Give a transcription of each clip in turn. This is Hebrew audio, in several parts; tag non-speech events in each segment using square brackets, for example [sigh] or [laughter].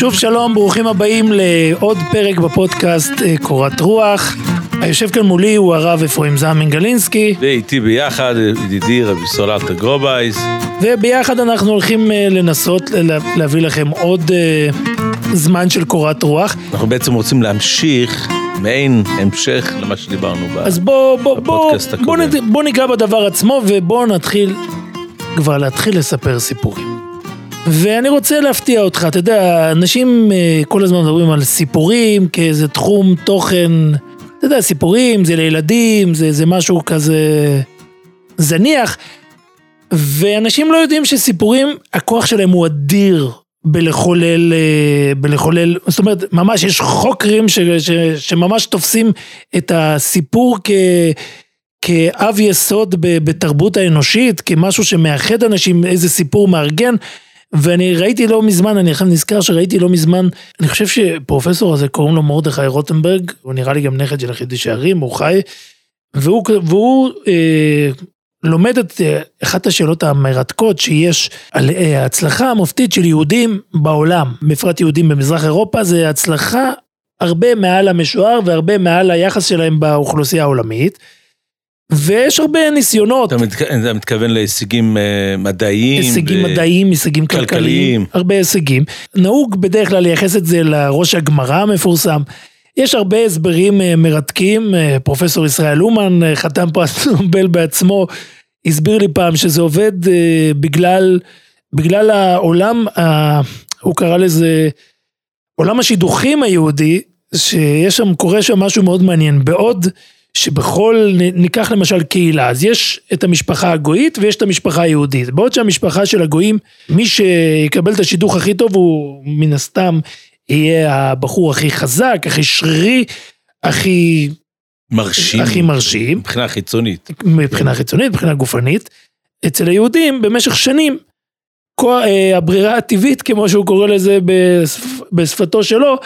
שוב שלום, ברוכים הבאים לעוד פרק בפודקאסט אה, קורת רוח. היושב כאן מולי הוא הרב אפרים זלמן גלינסקי. ואיתי ביחד, ידידי רבי סולטה גרובייס. וביחד אנחנו הולכים אה, לנסות להביא לכם עוד אה, זמן של קורת רוח. אנחנו בעצם רוצים להמשיך, מעין המשך למה שדיברנו בפודקאסט אז בוא, בוא, בוא, בוא, בוא ניגע בדבר עצמו ובוא נתחיל כבר להתחיל לספר סיפורים. ואני רוצה להפתיע אותך, אתה יודע, אנשים אה, כל הזמן מדברים על סיפורים כאיזה תחום תוכן, יודע, סיפורים זה לילדים, זה, זה משהו כזה זניח, ואנשים לא יודעים שסיפורים, הכוח שלהם הוא אדיר בלחולל, אה, בלחולל, זאת אומרת, ממש יש חוקרים ש, ש, שממש תופסים את הסיפור כ... כאב יסוד בתרבות האנושית, כמשהו שמאחד אנשים, איזה סיפור מארגן. ואני ראיתי לא מזמן, אני עכשיו נזכר שראיתי לא מזמן, אני חושב שפרופסור הזה קוראים לו מרדכי רוטנברג, הוא נראה לי גם נכד של החידוש הערים, הוא חי, והוא, והוא אה, לומד את אה, אחת השאלות המרתקות שיש על אה, ההצלחה המופתית של יהודים בעולם, בפרט יהודים במזרח אירופה, זה הצלחה הרבה מעל המשוער והרבה מעל היחס שלהם באוכלוסייה העולמית. ויש הרבה ניסיונות. אתה, מתכ... אתה מתכוון להישגים uh, מדעיים? הישגים ו... מדעיים, הישגים כלכליים, כלכליים, הרבה הישגים. נהוג בדרך כלל לייחס את זה לראש הגמרא המפורסם. יש הרבה הסברים uh, מרתקים, פרופסור ישראל אומן, חתם פרס נובל בעצמו, הסביר לי פעם שזה עובד בגלל, בגלל העולם, הוא קרא לזה עולם השידוכים היהודי, שיש שם, קורה שם משהו מאוד מעניין. בעוד שבכל, ניקח למשל קהילה, אז יש את המשפחה הגויית ויש את המשפחה היהודית. בעוד שהמשפחה של הגויים, מי שיקבל את השידוך הכי טוב הוא מן הסתם יהיה הבחור הכי חזק, הכי שרירי, הכי... מרשים. הכי מרשים. מבחינה חיצונית. מבחינה חיצונית, מבחינה גופנית. אצל היהודים במשך שנים, אה, הברירה הטבעית, כמו שהוא קורא לזה בשפתו שלו,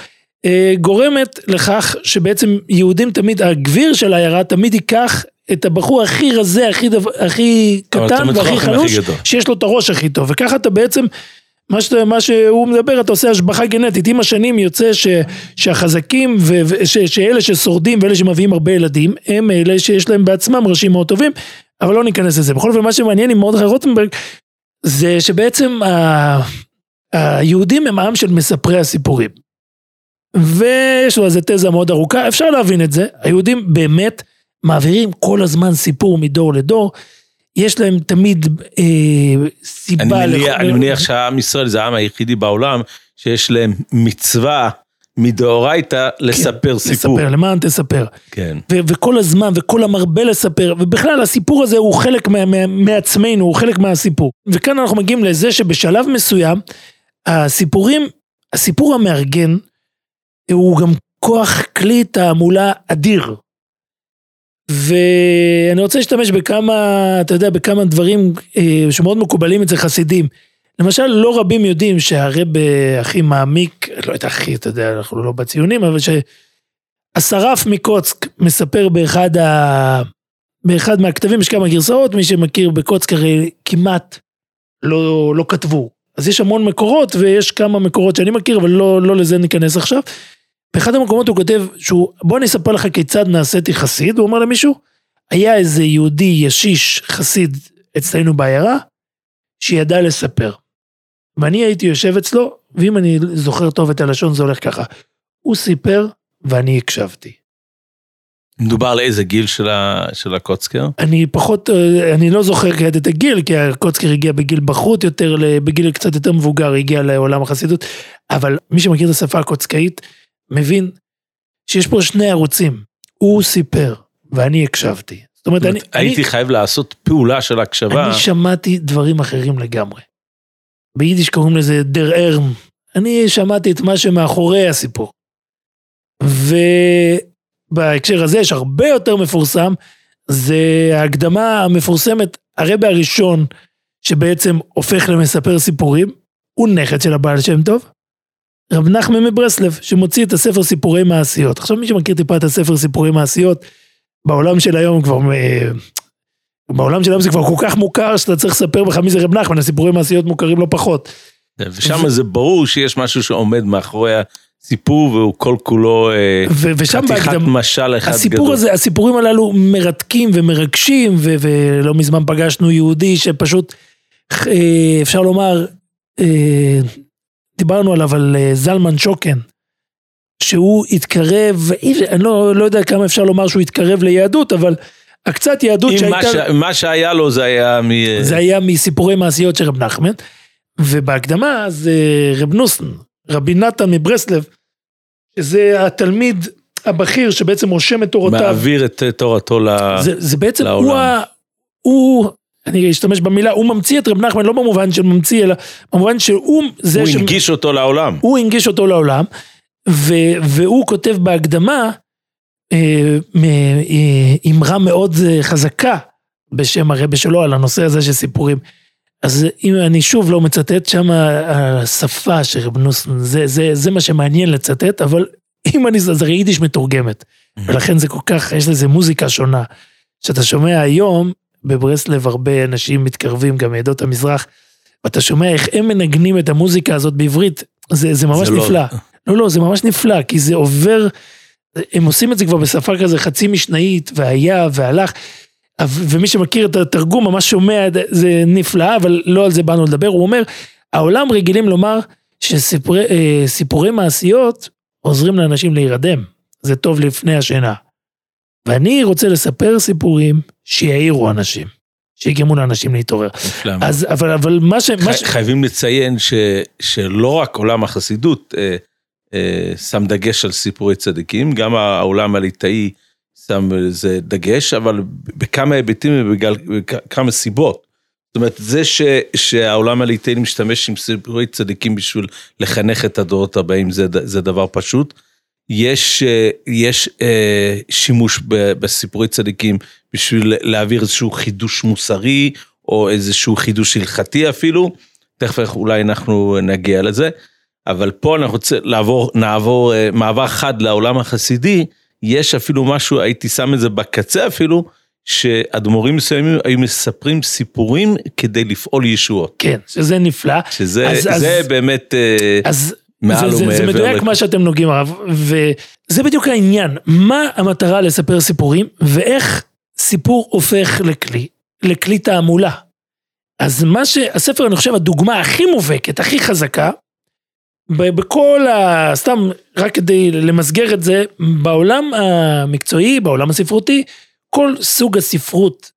גורמת לכך שבעצם יהודים תמיד, הגביר של העיירה תמיד ייקח את הבחור הכי רזה, הכי, דו, הכי קטן והכי חלוש, שיש לו את הראש הכי טוב, וככה אתה בעצם, מה, שאתה, מה שהוא מדבר, אתה עושה השבחה גנטית, עם השנים יוצא ש, שהחזקים, ו, ש, שאלה ששורדים ואלה שמביאים הרבה ילדים, הם אלה שיש להם בעצמם ראשים מאוד טובים, אבל לא ניכנס לזה. בכל אופן, מה שמעניין עם מרדכי רוטנברג, זה שבעצם ה, היהודים הם עם של מספרי הסיפורים. ויש לו איזה תזה מאוד ארוכה, אפשר להבין את זה, היהודים באמת מעבירים כל הזמן סיפור מדור לדור, יש להם תמיד אה, סיבה... אני מניח, אני מניח שהעם ישראל זה העם היחידי בעולם שיש להם מצווה מדאורייתא לספר כן, סיפור. לספר, למען תספר. כן. ו- וכל הזמן, וכל המרבה לספר, ובכלל הסיפור הזה הוא חלק מה- מה- מעצמנו, הוא חלק מהסיפור. וכאן אנחנו מגיעים לזה שבשלב מסוים, הסיפורים, הסיפור המארגן, הוא גם כוח כלי תעמולה אדיר. ואני רוצה להשתמש בכמה, אתה יודע, בכמה דברים אה, שמאוד מקובלים אצל חסידים. למשל, לא רבים יודעים שהרב הכי מעמיק, לא יודע, הכי, אתה יודע, אנחנו לא בציונים, אבל שהשרף מקוצק מספר באחד, ה... באחד מהכתבים, יש כמה גרסאות, מי שמכיר בקוצק הרי כמעט לא, לא כתבו. אז יש המון מקורות, ויש כמה מקורות שאני מכיר, אבל לא, לא לזה ניכנס עכשיו. באחד המקומות הוא כותב שהוא, בוא אני אספר לך כיצד נעשיתי חסיד, הוא אומר למישהו, היה איזה יהודי ישיש חסיד אצלנו בעיירה, שידע לספר. ואני הייתי יושב אצלו, ואם אני זוכר טוב את הלשון זה הולך ככה, הוא סיפר ואני הקשבתי. מדובר על איזה גיל של, ה, של הקוצקר? אני פחות, אני לא זוכר כעת את הגיל, כי הקוצקר הגיע בגיל בחוט יותר, בגיל קצת יותר מבוגר, הגיע לעולם החסידות, אבל מי שמכיר את השפה הקוצקאית, מבין שיש פה שני ערוצים. הוא סיפר ואני הקשבתי. זאת אומרת, אני... הייתי אני, חייב לעשות פעולה של הקשבה. אני שמעתי דברים אחרים לגמרי. ביידיש קוראים לזה דר ארם. אני שמעתי את מה שמאחורי הסיפור. ובהקשר הזה יש הרבה יותר מפורסם, זה ההקדמה המפורסמת, הרבה הראשון שבעצם הופך למספר סיפורים, הוא נכד של הבעל שם טוב. רב נחמן מברסלב, שמוציא את הספר סיפורי מעשיות. עכשיו מי שמכיר טיפה את הספר סיפורי מעשיות, בעולם של היום כבר, אה, בעולם של היום זה כבר כל כך מוכר שאתה צריך לספר לך מי זה רב נחמן, הסיפורי מעשיות מוכרים לא פחות. ושם זה ברור שיש משהו שעומד מאחורי סיפור והוא כל כולו אה, חתיכת משל אחד הסיפור גדול. הזה, הסיפורים הללו מרתקים ומרגשים, ו- ולא מזמן פגשנו יהודי שפשוט, אה, אפשר לומר, דיברנו עליו, על זלמן שוקן, שהוא התקרב, אני לא, לא יודע כמה אפשר לומר שהוא התקרב ליהדות, אבל הקצת יהדות שהייתה... מה, ש... מה שהיה לו זה היה מ... זה היה מסיפורי מעשיות של רב נחמן, ובהקדמה זה רב נוסן, רבי נתן מברסלב, שזה התלמיד הבכיר שבעצם רושם את תורותיו. מעביר את תורתו ל... זה, זה בעצם לעולם. הוא, ה, הוא, אני אשתמש במילה, הוא ממציא את רב נחמן לא במובן של ממציא, אלא במובן שהוא זה הוא ש... הוא הנגיש אותו לעולם. הוא הנגיש אותו לעולם, ו, והוא כותב בהקדמה אה, אה, אמרה מאוד אה, חזקה בשם הרבה שלו על הנושא הזה של סיפורים. אז אם אני שוב לא מצטט, שם השפה של רב נוסן, זה, זה, זה מה שמעניין לצטט, אבל אם אני, זה יידיש מתורגמת. Mm-hmm. ולכן זה כל כך, יש לזה מוזיקה שונה. שאתה שומע היום, בברסלב הרבה אנשים מתקרבים, גם מעדות המזרח, ואתה שומע איך הם מנגנים את המוזיקה הזאת בעברית, זה, זה ממש זה לא- נפלא. לא... [laughs] לא, לא, זה ממש נפלא, כי זה עובר, הם עושים את זה כבר בשפה כזה חצי משנאית, והיה והלך. ומי שמכיר את התרגום ממש שומע, זה נפלא, אבל לא על זה באנו לדבר, הוא אומר, העולם רגילים לומר שסיפורי אה, מעשיות עוזרים לאנשים להירדם, זה טוב לפני השינה. ואני רוצה לספר סיפורים שיעירו אנשים, שיגרמו לאנשים להתעורר. אז, אבל, אבל מה ש... חי, ש... חייבים לציין ש, שלא רק עולם החסידות אה, אה, שם דגש על סיפורי צדיקים, גם העולם הליטאי שם איזה דגש, אבל בכמה היבטים ובגלל כמה סיבות. זאת אומרת, זה ש, שהעולם הליטאי משתמש עם סיפורי צדיקים בשביל לחנך את הדורות הבאים, זה, זה דבר פשוט. יש, יש אה, שימוש בסיפורי צדיקים בשביל להעביר איזשהו חידוש מוסרי, או איזשהו חידוש הלכתי אפילו. תכף אולי אנחנו נגיע לזה. אבל פה אנחנו רוצים לעבור, נעבור אה, מעבר חד לעולם החסידי. יש אפילו משהו, הייתי שם את זה בקצה אפילו, שאדמו"רים מסוימים היו מספרים סיפורים כדי לפעול ישועות. כן, שזה נפלא. שזה אז, זה אז, באמת אה, אז, מעל זה, ומעבר. זה מדויק. מה שאתם נוגעים הרב, וזה בדיוק העניין, מה המטרה לספר סיפורים, ואיך סיפור הופך לכלי, לכלי תעמולה. אז מה שהספר, אני חושב, הדוגמה הכי מובהקת, הכי חזקה, בכל ה... סתם, רק כדי למסגר את זה, בעולם המקצועי, בעולם הספרותי, כל סוג הספרות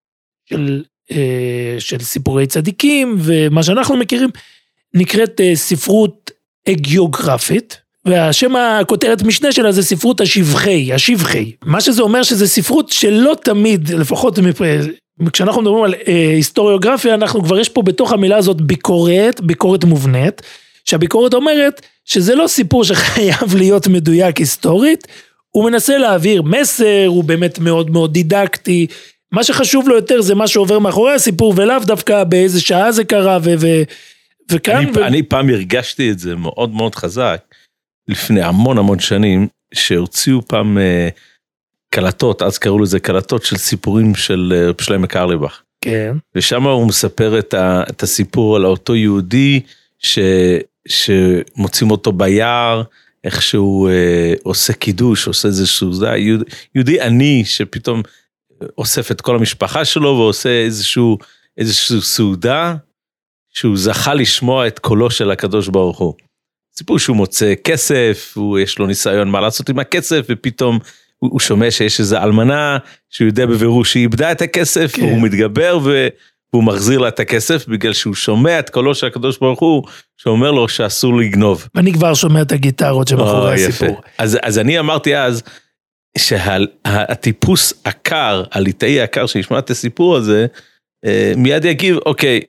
של, אה, של סיפורי צדיקים ומה שאנחנו מכירים, נקראת אה, ספרות אגיוגרפית, והשם הכותרת משנה שלה זה ספרות השבחי, השבחי. מה שזה אומר שזה ספרות שלא תמיד, לפחות כשאנחנו מדברים על אה, היסטוריוגרפיה, אנחנו כבר יש פה בתוך המילה הזאת ביקורת, ביקורת מובנית. שהביקורת אומרת שזה לא סיפור שחייב [laughs] להיות מדויק היסטורית, הוא מנסה להעביר מסר, הוא באמת מאוד מאוד דידקטי, מה שחשוב לו יותר זה מה שעובר מאחורי הסיפור ולאו דווקא באיזה שעה זה קרה ו... ו וכאן... אני, ו... אני פעם הרגשתי את זה מאוד מאוד חזק, לפני המון המון שנים, שהוציאו פעם uh, קלטות, אז קראו לזה קלטות של סיפורים של uh, שלמה קרליבך. כן. ושם הוא מספר את, ה, את הסיפור על אותו יהודי ש, שמוצאים אותו ביער, איך שהוא אה, עושה קידוש, עושה איזשהו, זה יהודי, יהודי עני שפתאום אוסף את כל המשפחה שלו ועושה איזשהו, איזשהו סעודה, שהוא זכה לשמוע את קולו של הקדוש ברוך הוא. סיפור שהוא מוצא כסף, הוא יש לו ניסיון מה לעשות עם הכסף, ופתאום הוא, הוא שומע שיש איזה אלמנה שהוא יודע בבירור שהיא איבדה את הכסף, כן. והוא מתגבר. והוא מחזיר לה את הכסף בגלל שהוא שומע את קולו של הקדוש ברוך הוא, שאומר לו שאסור לגנוב. אני כבר שומע את הגיטרות שמאחורי הסיפור. אז, אז אני אמרתי אז, שהטיפוס הקר, הליטאי הקר שישמע את הסיפור הזה, אה, מיד יגיב, אוקיי,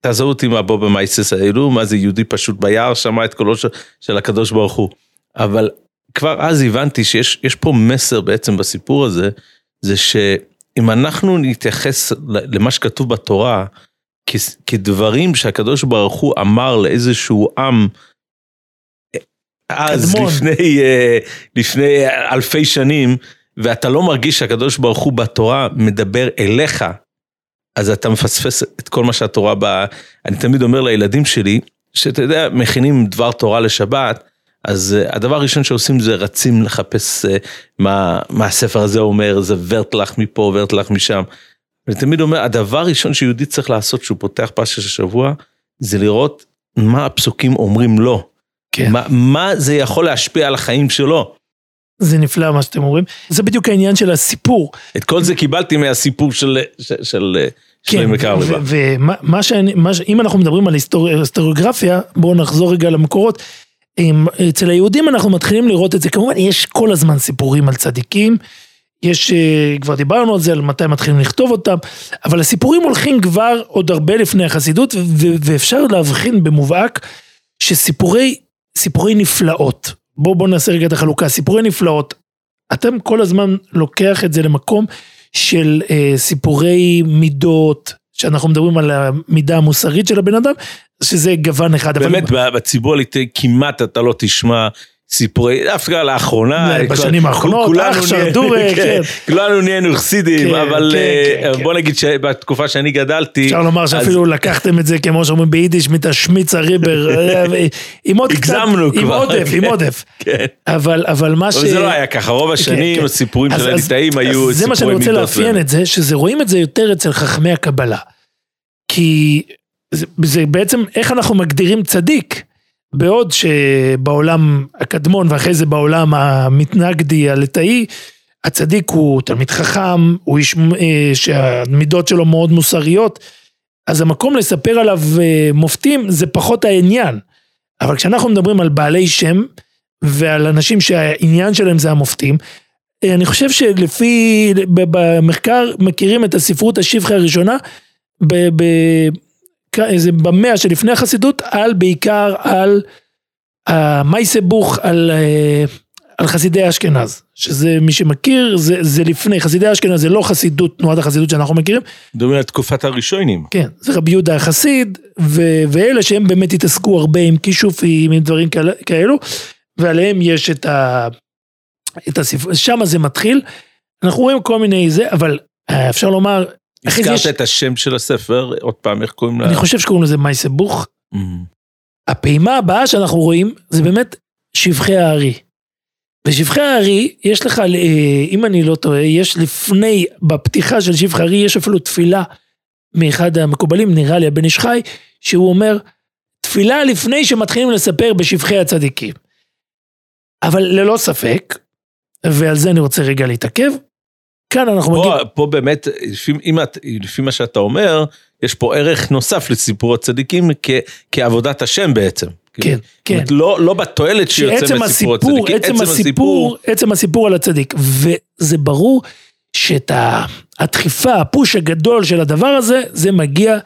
תעזוב אותי מהבובה מייסס האלו, מה זה יהודי פשוט ביער, שמע את קולו של, של הקדוש ברוך הוא. אבל כבר אז הבנתי שיש פה מסר בעצם בסיפור הזה, זה ש... אם אנחנו נתייחס למה שכתוב בתורה כדברים שהקדוש ברוך הוא אמר לאיזשהו עם, אז. לפני, אה, לפני אלפי שנים, ואתה לא מרגיש שהקדוש ברוך הוא בתורה מדבר אליך, אז אתה מפספס את כל מה שהתורה באה. אני תמיד אומר לילדים שלי, שאתה יודע, מכינים דבר תורה לשבת, אז uh, הדבר הראשון שעושים זה רצים לחפש uh, מה, מה הספר הזה אומר, זה ורטלח מפה, ורטלח משם. אני תמיד אומר, הדבר הראשון שיהודי צריך לעשות כשהוא פותח פרשת השבוע, זה לראות מה הפסוקים אומרים לו. כן. מה, מה זה יכול להשפיע על החיים שלו. זה נפלא מה שאתם אומרים, זה בדיוק העניין של הסיפור. את כל זה קיבלתי מהסיפור של, של, של כן, ומה שאני, אם אנחנו מדברים על היסטוריוגרפיה, בואו נחזור רגע למקורות. אצל היהודים אנחנו מתחילים לראות את זה, כמובן יש כל הזמן סיפורים על צדיקים, יש, אה, כבר דיברנו על זה, על מתי מתחילים לכתוב אותם, אבל הסיפורים הולכים כבר עוד הרבה לפני החסידות, ואפשר להבחין במובהק שסיפורי, סיפורי נפלאות, בואו בוא נעשה רגע את החלוקה, סיפורי נפלאות, אתם כל הזמן לוקח את זה למקום של אה, סיפורי מידות, שאנחנו מדברים על המידה המוסרית של הבן אדם, שזה גוון אחד. באמת, אבל... בציבור הליטאי כמעט אתה לא תשמע סיפורי, דווקא לאחרונה, בשנים האחרונות, אח שרדורי, [laughs] כן. כולנו נהיינו חסידים, כן, אבל כן, אה, בוא נגיד שבתקופה שאני גדלתי, אפשר לומר שאפילו לקחתם את זה כמו שאומרים ביידיש, מתשמיץ הריבר, [laughs] אה, עם עוד קצת, עם עודף, עם עודף. אבל מה ש... זה לא היה ככה, רוב השנים הסיפורים של הליטאים היו סיפורי מידות. זה מה שאני רוצה לאפיין את זה, שזה רואים את זה יותר אצל חכמי הקבלה. כי זה בעצם איך אנחנו מגדירים צדיק. בעוד שבעולם הקדמון ואחרי זה בעולם המתנגדי הליטאי, הצדיק הוא תלמיד חכם, הוא איש אה, שהמידות שלו מאוד מוסריות, אז המקום לספר עליו אה, מופתים זה פחות העניין. אבל כשאנחנו מדברים על בעלי שם ועל אנשים שהעניין שלהם זה המופתים, אה, אני חושב שלפי, במחקר מכירים את הספרות השפחה הראשונה, איזה במאה שלפני החסידות, על בעיקר על המייסבוך, על, אה, על חסידי אשכנז, שזה מי שמכיר, זה, זה לפני, חסידי אשכנז זה לא חסידות, תנועת החסידות שאנחנו מכירים. מדברים על תקופת הראשונים. כן, זה רבי יהודה החסיד, ו, ואלה שהם באמת התעסקו הרבה עם כישופים, עם דברים כאלו, ועליהם יש את ה... את הספר, שם זה מתחיל, אנחנו רואים כל מיני זה, אבל אה, אפשר לומר, הזכרת את השם של הספר, עוד פעם, איך קוראים לה? אני חושב שקוראים לזה מייסבוך. Mm-hmm. הפעימה הבאה שאנחנו רואים, זה באמת שבחי הארי. בשבחי הארי, יש לך, אה, אם אני לא טועה, יש לפני, בפתיחה של שבחי הארי, יש אפילו תפילה מאחד המקובלים, נראה לי הבן איש חי, שהוא אומר, תפילה לפני שמתחילים לספר בשבחי הצדיקים. אבל ללא ספק, ועל זה אני רוצה רגע להתעכב, כאן אנחנו מגיעים... פה באמת, לפי, את, לפי מה שאתה אומר, יש פה ערך נוסף לסיפור הצדיקים כ, כעבודת השם בעצם. כן, כן. לא, לא בתועלת שיוצא מסיפור הצדיקים, עצם, עצם הסיפור, עצם הסיפור על הצדיק. וזה ברור שאת הדחיפה, הפוש הגדול של הדבר הזה, זה מגיע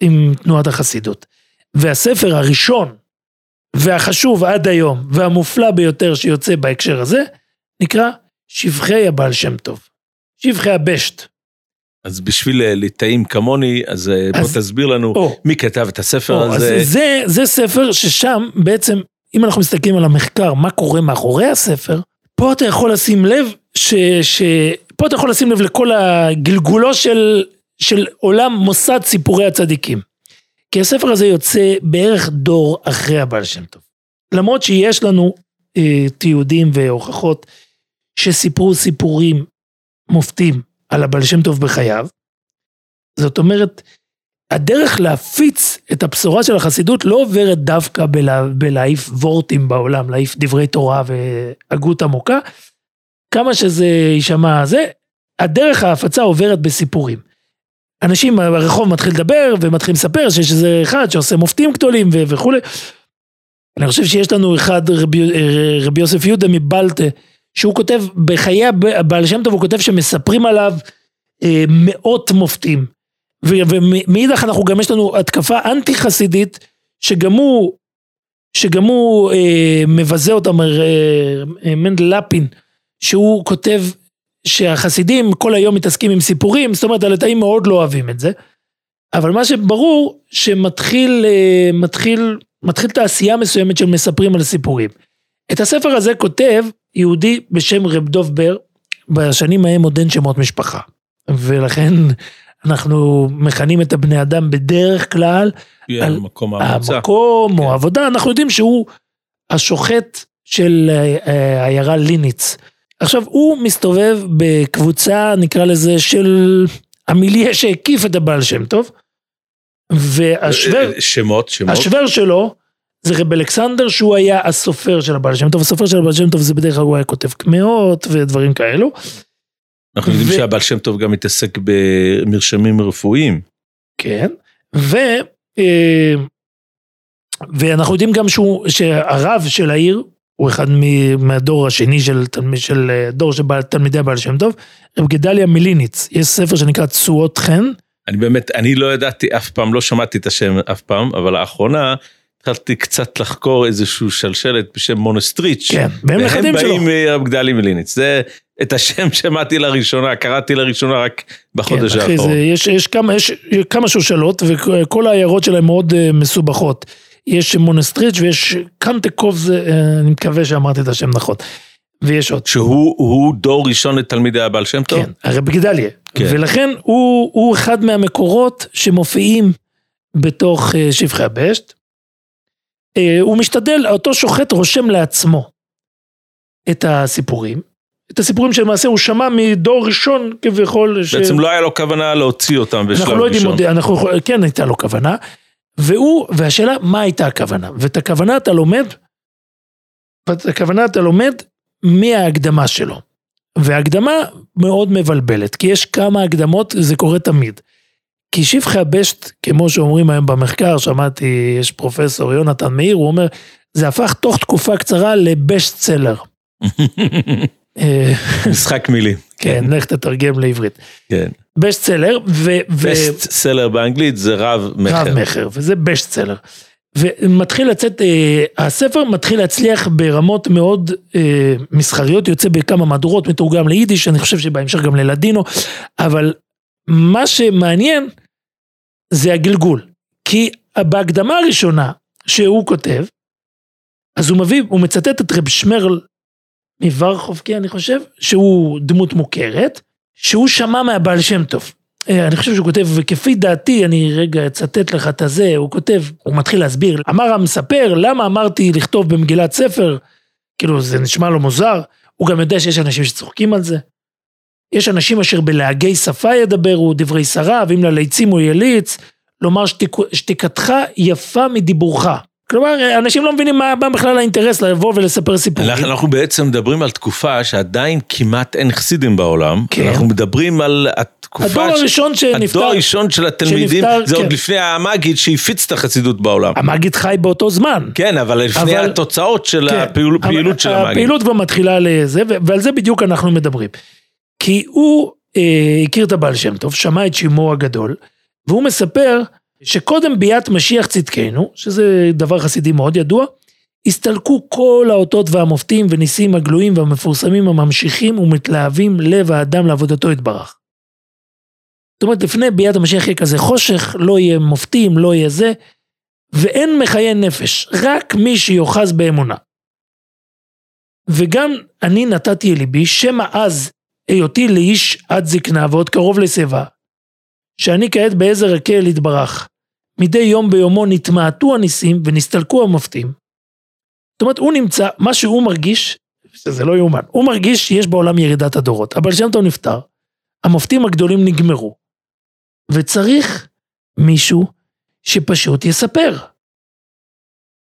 עם תנועת החסידות. והספר הראשון והחשוב עד היום והמופלא ביותר שיוצא בהקשר הזה, נקרא שבחי הבעל שם טוב. שבחי הבשט. אז בשביל אה, ליטאים כמוני, אז, אה, אז בוא תסביר לנו או, מי כתב את הספר או, הזה. זה, זה ספר ששם בעצם, אם אנחנו מסתכלים על המחקר, מה קורה מאחורי הספר, פה אתה יכול לשים לב, ש, ש, פה אתה יכול לשים לב לכל הגלגולו של, של עולם מוסד סיפורי הצדיקים. כי הספר הזה יוצא בערך דור אחרי הבעל שם טוב. למרות שיש לנו אה, תיעודים והוכחות שסיפרו סיפורים מופתים על הבעל שם טוב בחייו. זאת אומרת, הדרך להפיץ את הבשורה של החסידות לא עוברת דווקא בלה, בלהעיף וורטים בעולם, להעיף דברי תורה והגות עמוקה, כמה שזה יישמע זה, הדרך ההפצה עוברת בסיפורים. אנשים ברחוב מתחיל לדבר ומתחיל לספר שיש איזה אחד שעושה מופתים גדולים וכולי. אני חושב שיש לנו אחד, רבי, רבי יוסף יהודה מבלטה, שהוא כותב, בחיי הבעל שם טוב הוא כותב שמספרים עליו אה, מאות מופתים. ומאידך אנחנו גם יש לנו התקפה אנטי חסידית, שגם הוא, שגם הוא אה, מבזה אותם, אה, אה, מנדל לפין, שהוא כותב שהחסידים כל היום מתעסקים עם סיפורים, זאת אומרת הלטאים מאוד לא אוהבים את זה. אבל מה שברור, שמתחיל אה, מתחיל, מתחיל תעשייה מסוימת של מספרים על סיפורים. את הספר הזה כותב יהודי בשם רב דוב בר, בשנים ההם עוד אין שמות משפחה. ולכן אנחנו מכנים את הבני אדם בדרך כלל על המקום המוצא. המקום כן. או העבודה, אנחנו יודעים שהוא השוחט של אה, העיירה ליניץ. עכשיו, הוא מסתובב בקבוצה, נקרא לזה, של המיליה שהקיף את הבעל שם טוב, והשוור... שמות, שמות. השוור שלו זה רב אלכסנדר שהוא היה הסופר של הבעל שם טוב, הסופר של הבעל שם טוב זה בדרך כלל הוא היה כותב קמעות ודברים כאלו. אנחנו יודעים שהבעל שם טוב גם מתעסק במרשמים רפואיים. כן, ו... אה, ואנחנו יודעים גם שהוא, שהרב של העיר הוא אחד מהדור השני של, של אה, דור של תלמידי הבעל שם טוב, רב גדליה מיליניץ, יש ספר שנקרא תשואות חן. אני באמת, אני לא ידעתי אף פעם, לא שמעתי את השם אף פעם, אבל לאחרונה התחלתי קצת לחקור איזשהו שלשלת בשם מונסטריץ'. כן, והם נכדים שלו. והם באים מרב גדליה מיליניץ, זה את השם [laughs] שמעתי לראשונה, קראתי לראשונה רק בחודש כן, האחרון. זה, יש, יש, כמה, יש כמה שושלות וכל העיירות שלהם מאוד uh, מסובכות. יש מונסטריץ' ויש קנטקוב, אה, אני מקווה שאמרתי את השם נכון. ויש עוד. שהוא דור ראשון לתלמידי הבעל שם טוב? כן, הרב גדליה. כן. ולכן הוא, הוא אחד מהמקורות שמופיעים בתוך אה, שבחי הבשת. אה, הוא משתדל, אותו שוחט רושם לעצמו את הסיפורים. את הסיפורים שלמעשה הוא שמע מדור ראשון כביכול. בעצם ש... לא היה לו כוונה להוציא אותם בשלב ראשון. אנחנו לא יודעים עוד, אנחנו, כן הייתה לו כוונה. והוא, והשאלה, מה הייתה הכוונה? ואת הכוונה אתה לומד, ואת הכוונה אתה לומד מההקדמה שלו. וההקדמה מאוד מבלבלת, כי יש כמה הקדמות, זה קורה תמיד. כי שבחי הבשט, כמו שאומרים היום במחקר, שמעתי, יש פרופסור יונתן מאיר, הוא אומר, זה הפך תוך תקופה קצרה לבשט seller. [laughs] משחק מילים. כן, לך תתרגם לעברית. כן. best seller. best seller באנגלית זה רב מכר. רב מכר, וזה בסט סלר. ומתחיל לצאת, אה, הספר מתחיל להצליח ברמות מאוד אה, מסחריות, יוצא בכמה מהדורות, מתורגם ליידיש, אני חושב שבהמשך גם ללדינו, אבל מה שמעניין זה הגלגול. כי בהקדמה הראשונה שהוא כותב, אז הוא מביא, הוא מצטט את רב שמרל מוורחובקי אני חושב, שהוא דמות מוכרת, שהוא שמע מהבעל שם טוב. אה, אני חושב שהוא כותב, וכפי דעתי, אני רגע אצטט לך את הזה, הוא כותב, הוא מתחיל להסביר, אמר המספר, למה אמרתי לכתוב במגילת ספר, כאילו זה נשמע לו מוזר, הוא גם יודע שיש אנשים שצוחקים על זה. יש אנשים אשר בלהגי שפה ידברו, דברי שרה, ואם לליצים הוא יליץ, לומר שתיק, שתיקתך יפה מדיבורך. כלומר, אנשים לא מבינים מה בכלל האינטרס לבוא ולספר סיפורים. אנחנו בעצם מדברים על תקופה שעדיין כמעט אין חסידים בעולם. כן. אנחנו מדברים על התקופה... הדור הראשון שנפטר... הדור הראשון של התלמידים, שנפטר, זה כן. עוד לפני המגיד שהפיץ את החסידות בעולם. המגיד חי באותו זמן. כן, אבל לפני אבל... התוצאות של כן. הפעילות הפעיל, של המגיד. הפעילות כבר מתחילה לזה, ועל זה בדיוק אנחנו מדברים. כי הוא אה, הכיר את הבעל שם טוב, שמע את שימו הגדול, והוא מספר... שקודם ביאת משיח צדקנו, שזה דבר חסידי מאוד ידוע, הסתלקו כל האותות והמופתים וניסים הגלויים והמפורסמים הממשיכים ומתלהבים לב האדם לעבודתו יתברך. זאת אומרת, לפני ביאת המשיח יהיה כזה חושך, לא יהיה מופתים, לא יהיה זה, ואין מחיי נפש, רק מי שיוחז באמונה. וגם אני נתתי אל ליבי, שמא אז היותי לאיש עד זקנה ועוד קרוב לשיבה, שאני כעת בעזר הקל יתברך. מדי יום ביומו נתמעטו הניסים ונסתלקו המופתים. זאת אומרת, הוא נמצא, מה שהוא מרגיש, שזה לא יאומן, הוא מרגיש שיש בעולם ירידת הדורות. אבל שם טוב נפטר, המופתים הגדולים נגמרו, וצריך מישהו שפשוט יספר.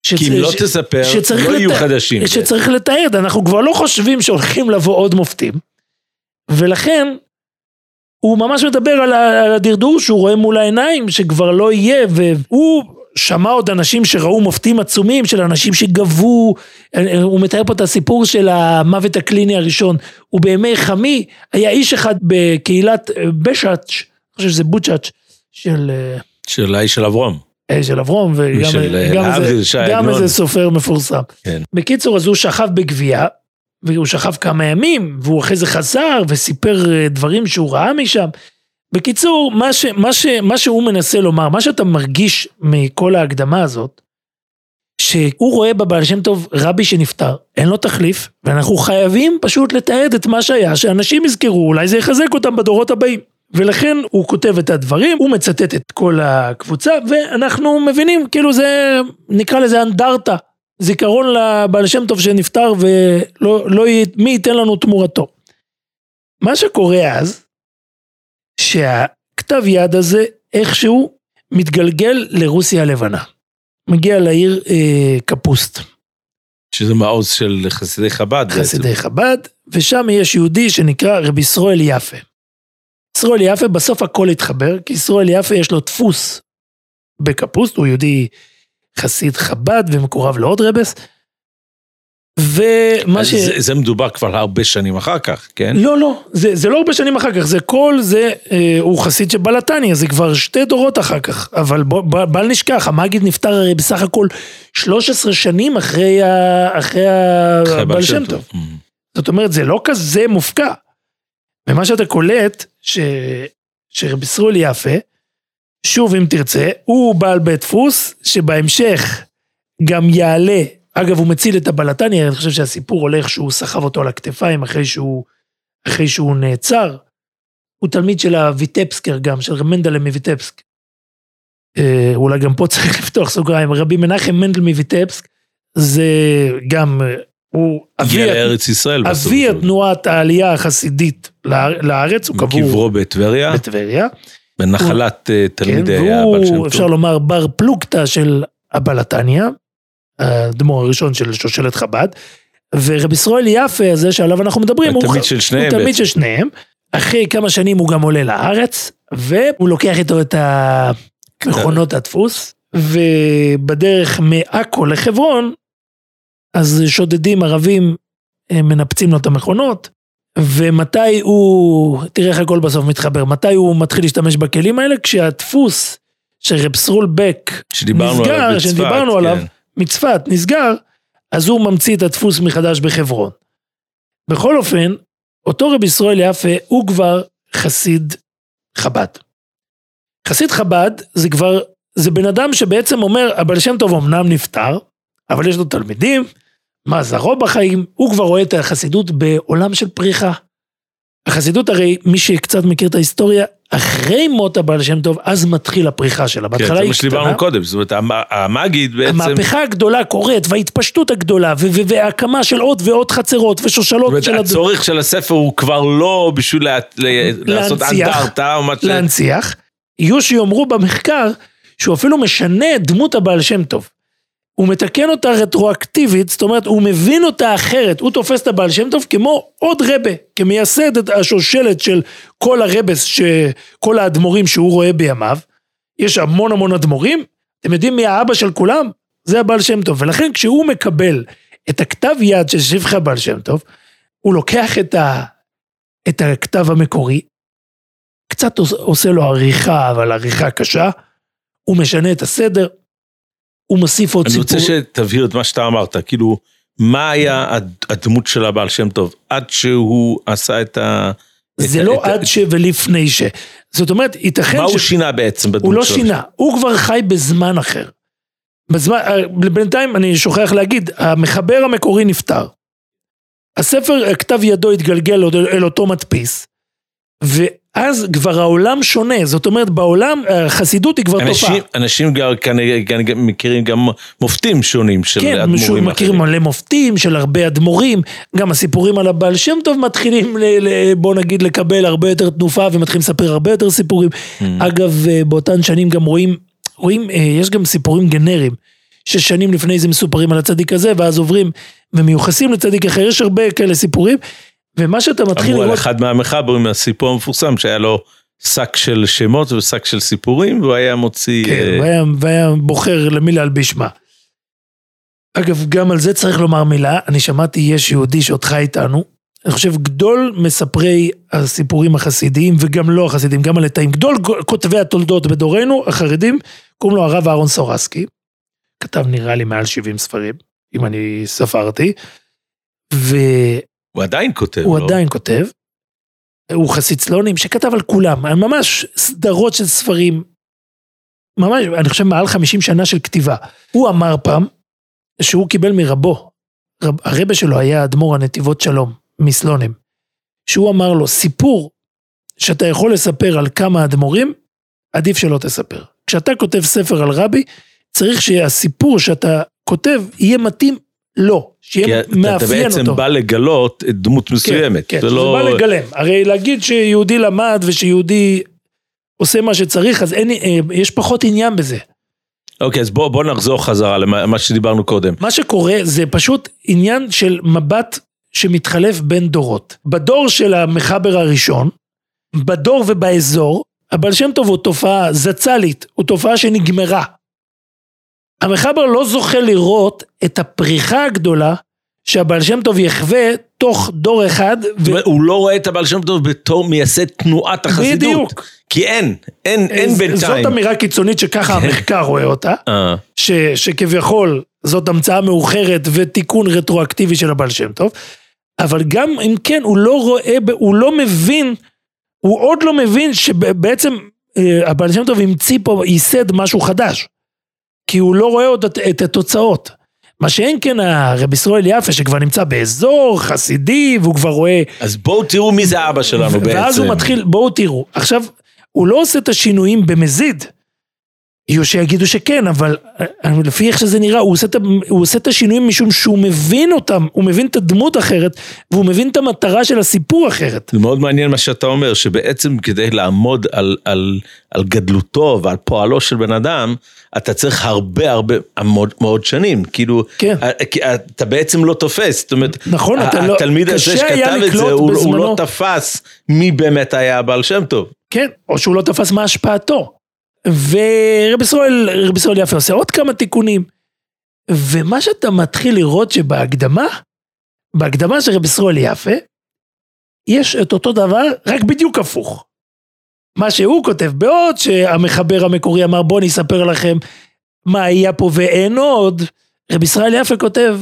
שצ... כי אם לא תספר, לא יהיו לת... חדשים. שצריך לתאר, אנחנו כבר לא חושבים שהולכים לבוא עוד מופתים. ולכן, הוא ממש מדבר על הדרדור שהוא רואה מול העיניים, שכבר לא יהיה, והוא שמע עוד אנשים שראו מופתים עצומים של אנשים שגבו, הוא מתאר פה את הסיפור של המוות הקליני הראשון, ובימי חמי היה איש אחד בקהילת בשאץ', אני חושב שזה בוצ'אץ', של... של האיש של אברום. של אברום, וגם גם איזה, גם איזה סופר מפורסם. כן. בקיצור, אז הוא שכב בגבייה, והוא שכב כמה ימים, והוא אחרי זה חזר וסיפר אה, דברים שהוא ראה משם. בקיצור, מה, ש, מה, ש, מה שהוא מנסה לומר, מה שאתה מרגיש מכל ההקדמה הזאת, שהוא רואה בבעל שם טוב רבי שנפטר, אין לו תחליף, ואנחנו חייבים פשוט לתעד את מה שהיה, שאנשים יזכרו, אולי זה יחזק אותם בדורות הבאים. ולכן הוא כותב את הדברים, הוא מצטט את כל הקבוצה, ואנחנו מבינים, כאילו זה, נקרא לזה אנדרטה, זיכרון לבעל שם טוב שנפטר ולא, לא, מי ייתן לנו תמורתו. מה שקורה אז, שהכתב יד הזה איכשהו מתגלגל לרוסיה הלבנה. מגיע לעיר אה, קפוסט. שזה מעוז של חסידי חב"ד. חסידי בעצם. חב"ד, ושם יש יהודי שנקרא רבי ישראל יפה. ישראל יפה בסוף הכל התחבר, כי ישראל יפה יש לו דפוס בקפוסט, הוא יהודי חסיד חב"ד ומקורב לעוד רבס. ומה ש... זה, זה מדובר כבר הרבה שנים אחר כך, כן? לא, לא, זה, זה לא הרבה שנים אחר כך, זה כל זה, אה, הוא חסיד של בלתניה, זה כבר שתי דורות אחר כך, אבל בל, בל נשכח, המגיד נפטר הרי בסך הכל 13 שנים אחרי, ה, אחרי הבעל שם טוב. Mm. זאת אומרת, זה לא כזה מופקע. ומה שאתה קולט, ש... שרבי סרול יפה, שוב אם תרצה, הוא בעל בית דפוס, שבהמשך גם יעלה, אגב הוא מציל את הבלטני, אני חושב שהסיפור הולך שהוא סחב אותו על הכתפיים אחרי שהוא, אחרי שהוא נעצר. הוא תלמיד של הויטפסקר גם, של מנדלה מויטפסק. אה, אולי גם פה [laughs] צריך לפתוח סוגריים, רבי מנחם מנדל מויטפסק, זה גם הוא הגיע לארץ ישראל. אבי התנועת העלייה החסידית לארץ, הוא קבור. בטבריה. בטבריה. בנחלת הוא, אה, תלמידי כן, הבעל שם טוב. אפשר לומר בר פלוגתא של הבלתניה, האדמו"ר הראשון של שושלת חב"ד. ורבי ישראל יפה הזה שעליו אנחנו מדברים, הוא תלמיד של שניהם. הוא תלמיד של שניהם. אחרי כמה שנים הוא גם עולה לארץ, והוא לוקח איתו את מכונות הדפוס, ובדרך מעכו לחברון, אז שודדים ערבים מנפצים לו את המכונות, ומתי הוא, תראה איך הכל בסוף מתחבר, מתי הוא מתחיל להשתמש בכלים האלה? כשהדפוס של רב סרול בק נסגר, שדיברנו כן. עליו, מצפת נסגר, אז הוא ממציא את הדפוס מחדש בחברון. בכל אופן, אותו רב ישראל יפה הוא כבר חסיד חב"ד. חסיד חב"ד זה כבר, זה בן אדם שבעצם אומר, הבעל שם טוב אמנם נפטר, אבל יש לו תלמידים, מה זרעו בחיים, הוא כבר רואה את החסידות בעולם של פריחה. החסידות הרי, מי שקצת מכיר את ההיסטוריה, אחרי מות הבעל שם טוב, אז מתחיל הפריחה שלה. בהתחלה כן, היא קטנה. כן, זה מה שדיברנו קודם, זאת אומרת, המגיד בעצם... המהפכה הגדולה קורית, וההתפשטות הגדולה, והקמה של עוד ועוד חצרות ושושלות של... זאת אומרת, הצורך של הספר הוא כבר לא בשביל לעשות אנדרטה או מה ש... להנציח. יהיו שיאמרו במחקר, שהוא אפילו משנה את דמות הבעל שם טוב. הוא מתקן אותה רטרואקטיבית, זאת אומרת, הוא מבין אותה אחרת, הוא תופס את הבעל שם טוב כמו עוד רבה, כמייסד את השושלת של כל הרבס, כל האדמו"רים שהוא רואה בימיו. יש המון המון אדמו"רים, אתם יודעים מי האבא של כולם? זה הבעל שם טוב, ולכן כשהוא מקבל את הכתב יד של שבחי הבעל שם טוב, הוא לוקח את, ה, את הכתב המקורי, קצת עושה לו עריכה, אבל עריכה קשה, הוא משנה את הסדר, הוא מוסיף עוד סיפור. אני רוצה שתבהיר את מה שאתה אמרת, כאילו, מה היה הדמות של הבעל שם טוב, עד שהוא עשה את ה... זה את לא את עד ש... ולפני ש... זאת אומרת, ייתכן ש... מה הוא שינה בעצם בדמות שלו? הוא לא שינה, הוא כבר חי בזמן אחר. בזמן, אה, בינתיים אני שוכח להגיד, המחבר המקורי נפטר. הספר, כתב ידו התגלגל אל אותו מדפיס, אז כבר העולם שונה, זאת אומרת בעולם החסידות היא כבר אנשים, תופעה. אנשים כנראה מכירים גם מופתים שונים של כן, אדמו"רים אחרים. כן, מכירים מלא מופתים של הרבה אדמו"רים, גם הסיפורים על הבעל שם טוב מתחילים ל, ל, בוא נגיד לקבל הרבה יותר תנופה ומתחילים לספר הרבה יותר סיפורים. Mm. אגב, אה, באותן שנים גם רואים, רואים, אה, יש גם סיפורים גנריים. ששנים לפני זה מסופרים על הצדיק הזה ואז עוברים ומיוחסים לצדיק אחר, יש הרבה כאלה סיפורים. ומה שאתה מתחיל לראות... אמרו על אחד מהמחברים, הסיפור המפורסם, שהיה לו שק של שמות ושק של סיפורים, והוא היה מוציא... כן, uh... והיה, והיה בוחר למי להלביש מה. אגב, גם על זה צריך לומר מילה, אני שמעתי, יש יהודי שאותך איתנו, אני חושב גדול מספרי הסיפורים החסידיים, וגם לא החסידיים, גם הלטאים, גדול כותבי התולדות בדורנו, החרדים, קוראים לו הרב אהרון סורסקי, כתב נראה לי מעל 70 ספרים, אם אני ספרתי, ו... הוא עדיין כותב, הוא לא? עדיין כותב. הוא חסיד סלונים, שכתב על כולם, ממש סדרות של ספרים, ממש, אני חושב מעל 50 שנה של כתיבה. הוא אמר פעם, שהוא קיבל מרבו, רב, הרבה שלו היה אדמו"ר הנתיבות שלום, מסלונים, שהוא אמר לו, סיפור שאתה יכול לספר על כמה אדמו"רים, עדיף שלא תספר. כשאתה כותב ספר על רבי, צריך שהסיפור שאתה כותב יהיה מתאים לו, שיהיה מאפיין אותו. כי אתה בעצם בא לגלות דמות כן, מסוימת. כן, כן, זה לא... בא לגלם. הרי להגיד שיהודי למד ושיהודי עושה מה שצריך, אז אין, אה, יש פחות עניין בזה. אוקיי, אז בוא, בוא נחזור חזרה למה שדיברנו קודם. מה שקורה זה פשוט עניין של מבט שמתחלף בין דורות. בדור של המחבר הראשון, בדור ובאזור, הבעל שם טוב הוא תופעה זצ"לית, הוא תופעה שנגמרה. המחבר לא זוכה לראות את הפריחה הגדולה שהבעל שם טוב יחווה תוך דור אחד. זאת אומרת, הוא לא רואה את הבעל שם טוב בתור מייסד תנועת החסידות. בדיוק. כי אין, אין, אין בינתיים. זאת אמירה קיצונית שככה כן. המחקר רואה אותה, אה. ש, שכביכול זאת המצאה מאוחרת ותיקון רטרואקטיבי של הבעל שם טוב, אבל גם אם כן, הוא לא רואה, הוא לא מבין, הוא עוד לא מבין שבעצם אה, הבעל שם טוב המציא פה, ייסד משהו חדש. כי הוא לא רואה עוד את התוצאות. מה שאין כן הרב ישראל יפה שכבר נמצא באזור חסידי והוא כבר רואה... אז בואו תראו מי זה אבא שלנו בעצם. ואז הוא מתחיל, בואו תראו. עכשיו, הוא לא עושה את השינויים במזיד. יהיו שיגידו שכן, אבל אה, לפי איך שזה נראה, הוא עושה, את, הוא עושה את השינויים משום שהוא מבין אותם, הוא מבין את הדמות אחרת, והוא מבין את המטרה של הסיפור אחרת. זה מאוד מעניין מה שאתה אומר, שבעצם כדי לעמוד על, על, על גדלותו ועל פועלו של בן אדם, אתה צריך הרבה הרבה מאוד, מאוד שנים, כאילו, כן. אה, אתה בעצם לא תופס, זאת אומרת, נכון, אתה לא, התלמיד הזה שכתב את זה, הוא, הוא לא תפס מי באמת היה הבעל שם טוב. כן, או שהוא לא תפס מה השפעתו. ורב ישראל, רב ישראל יפה עושה עוד כמה תיקונים. ומה שאתה מתחיל לראות שבהקדמה, בהקדמה של רב ישראל יפה, יש את אותו דבר, רק בדיוק הפוך. מה שהוא כותב, בעוד שהמחבר המקורי אמר בוא אני אספר לכם מה היה פה ואין עוד, רב ישראל יפה כותב,